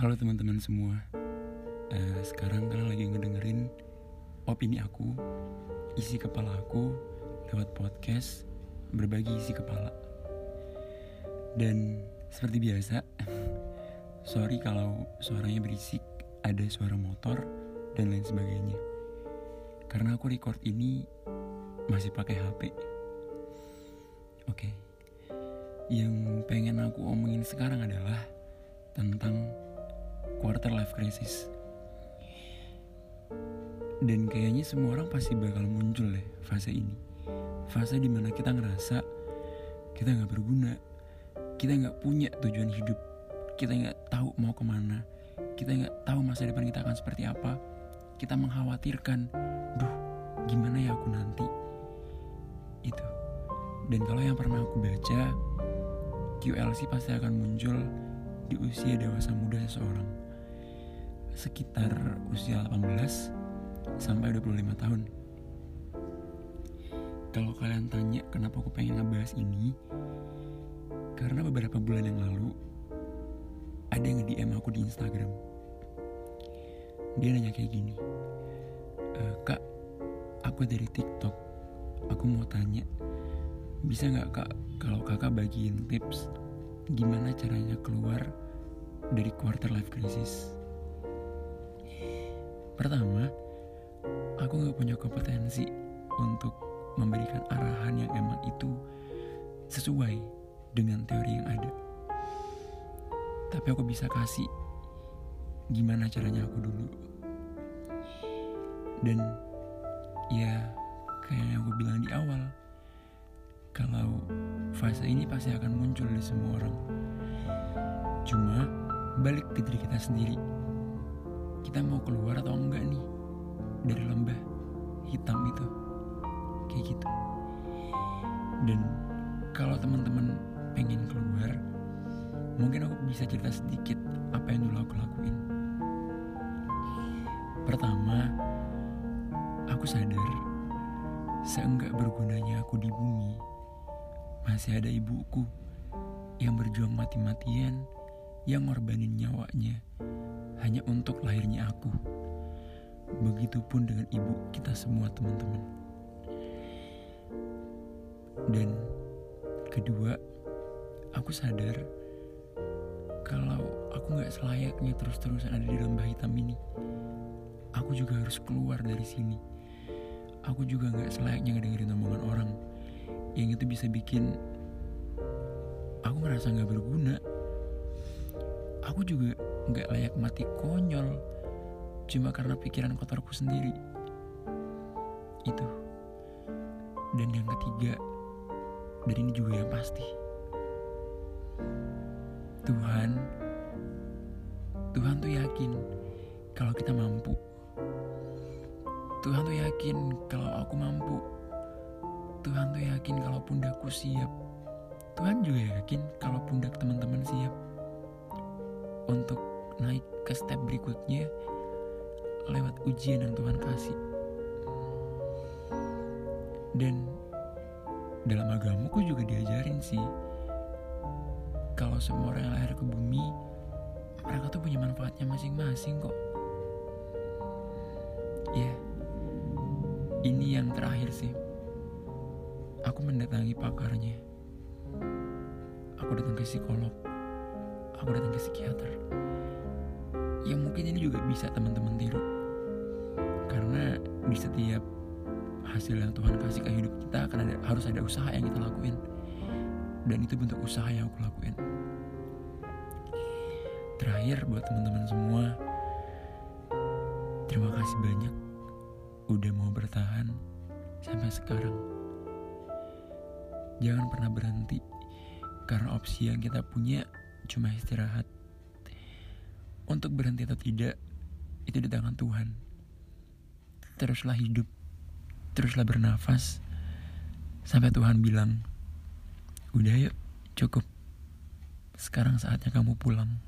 Halo teman-teman semua. Uh, Sekarang kalian lagi ngedengerin opini aku Isi kepala aku lewat podcast Berbagi isi kepala. Dan seperti biasa Sorry kalau suaranya berisik Ada suara motor dan lain sebagainya. Karena aku record ini masih pakai HP Oke. Okay. Yang pengen aku omongin sekarang adalah tentang quarter life crisis. Dan kayaknya semua orang pasti bakal muncul deh fase ini. Fase di mana kita ngerasa kita nggak berguna, kita nggak punya tujuan hidup, kita nggak tahu mau ke mana, kita nggak tahu masa depan kita akan seperti apa, kita mengkhawatirkan, duh gimana ya aku nanti. Itu. Dan kalau yang pernah aku baca, QLC pasti akan muncul di usia dewasa muda seseorang sekitar usia 18 sampai 25 tahun. Kalau kalian tanya kenapa aku pengen ngebahas ini karena beberapa bulan yang lalu ada yang nge-DM aku di Instagram. Dia nanya kayak gini e, kak aku dari TikTok. Aku mau tanya bisa nggak kak kalau kakak bagiin tips gimana caranya keluar dari quarter life crisis. Pertama, aku gak punya kompetensi untuk memberikan arahan yang emang itu sesuai dengan teori yang ada. Tapi aku bisa kasih gimana caranya aku dulu. Dan ya kayak yang aku bilang di awal, kalau fase ini pasti akan muncul di semua orang. Cuma balik ke diri kita sendiri. Kita mau keluar atau enggak nih dari lembah hitam itu. Kayak gitu. Dan kalau teman-teman pengen keluar, mungkin aku bisa cerita sedikit apa yang dulu aku lakuin. Pertama, aku sadar seenggak bergunanya aku di bumi masih ada ibuku yang berjuang mati-matian, yang ngorbanin nyawanya hanya untuk lahirnya aku. Begitupun dengan ibu kita semua teman-teman. Dan kedua, aku sadar kalau aku gak selayaknya terus-terusan ada di lembah hitam ini. Aku juga harus keluar dari sini. Aku juga gak selayaknya ngedengerin omongan orang yang itu bisa bikin aku ngerasa nggak berguna aku juga nggak layak mati konyol cuma karena pikiran kotorku sendiri. Itu. Dan yang ketiga dan ini juga yang pasti. Tuhan Tuhan tuh yakin kalau kita mampu. Tuhan tuh yakin kalau aku mampu. Tuhan tuh yakin kalau pundakku siap. Tuhan juga yakin kalau pundak teman-teman siap untuk naik ke step berikutnya lewat ujian yang Tuhan kasih. Dan dalam agamaku juga diajarin sih kalau semua orang yang lahir ke bumi mereka tuh punya manfaatnya masing-masing kok. Ya, yeah, ini yang terakhir sih aku mendatangi pakarnya. Aku datang ke psikolog. Aku datang ke psikiater. Yang mungkin ini juga bisa teman-teman tiru. Karena di setiap hasil yang Tuhan kasih ke hidup kita akan ada harus ada usaha yang kita lakuin. Dan itu bentuk usaha yang aku lakuin. Terakhir buat teman-teman semua, terima kasih banyak udah mau bertahan sampai sekarang. Jangan pernah berhenti karena opsi yang kita punya cuma istirahat. Untuk berhenti atau tidak itu di tangan Tuhan. Teruslah hidup, teruslah bernafas sampai Tuhan bilang, "Udah yuk, cukup. Sekarang saatnya kamu pulang."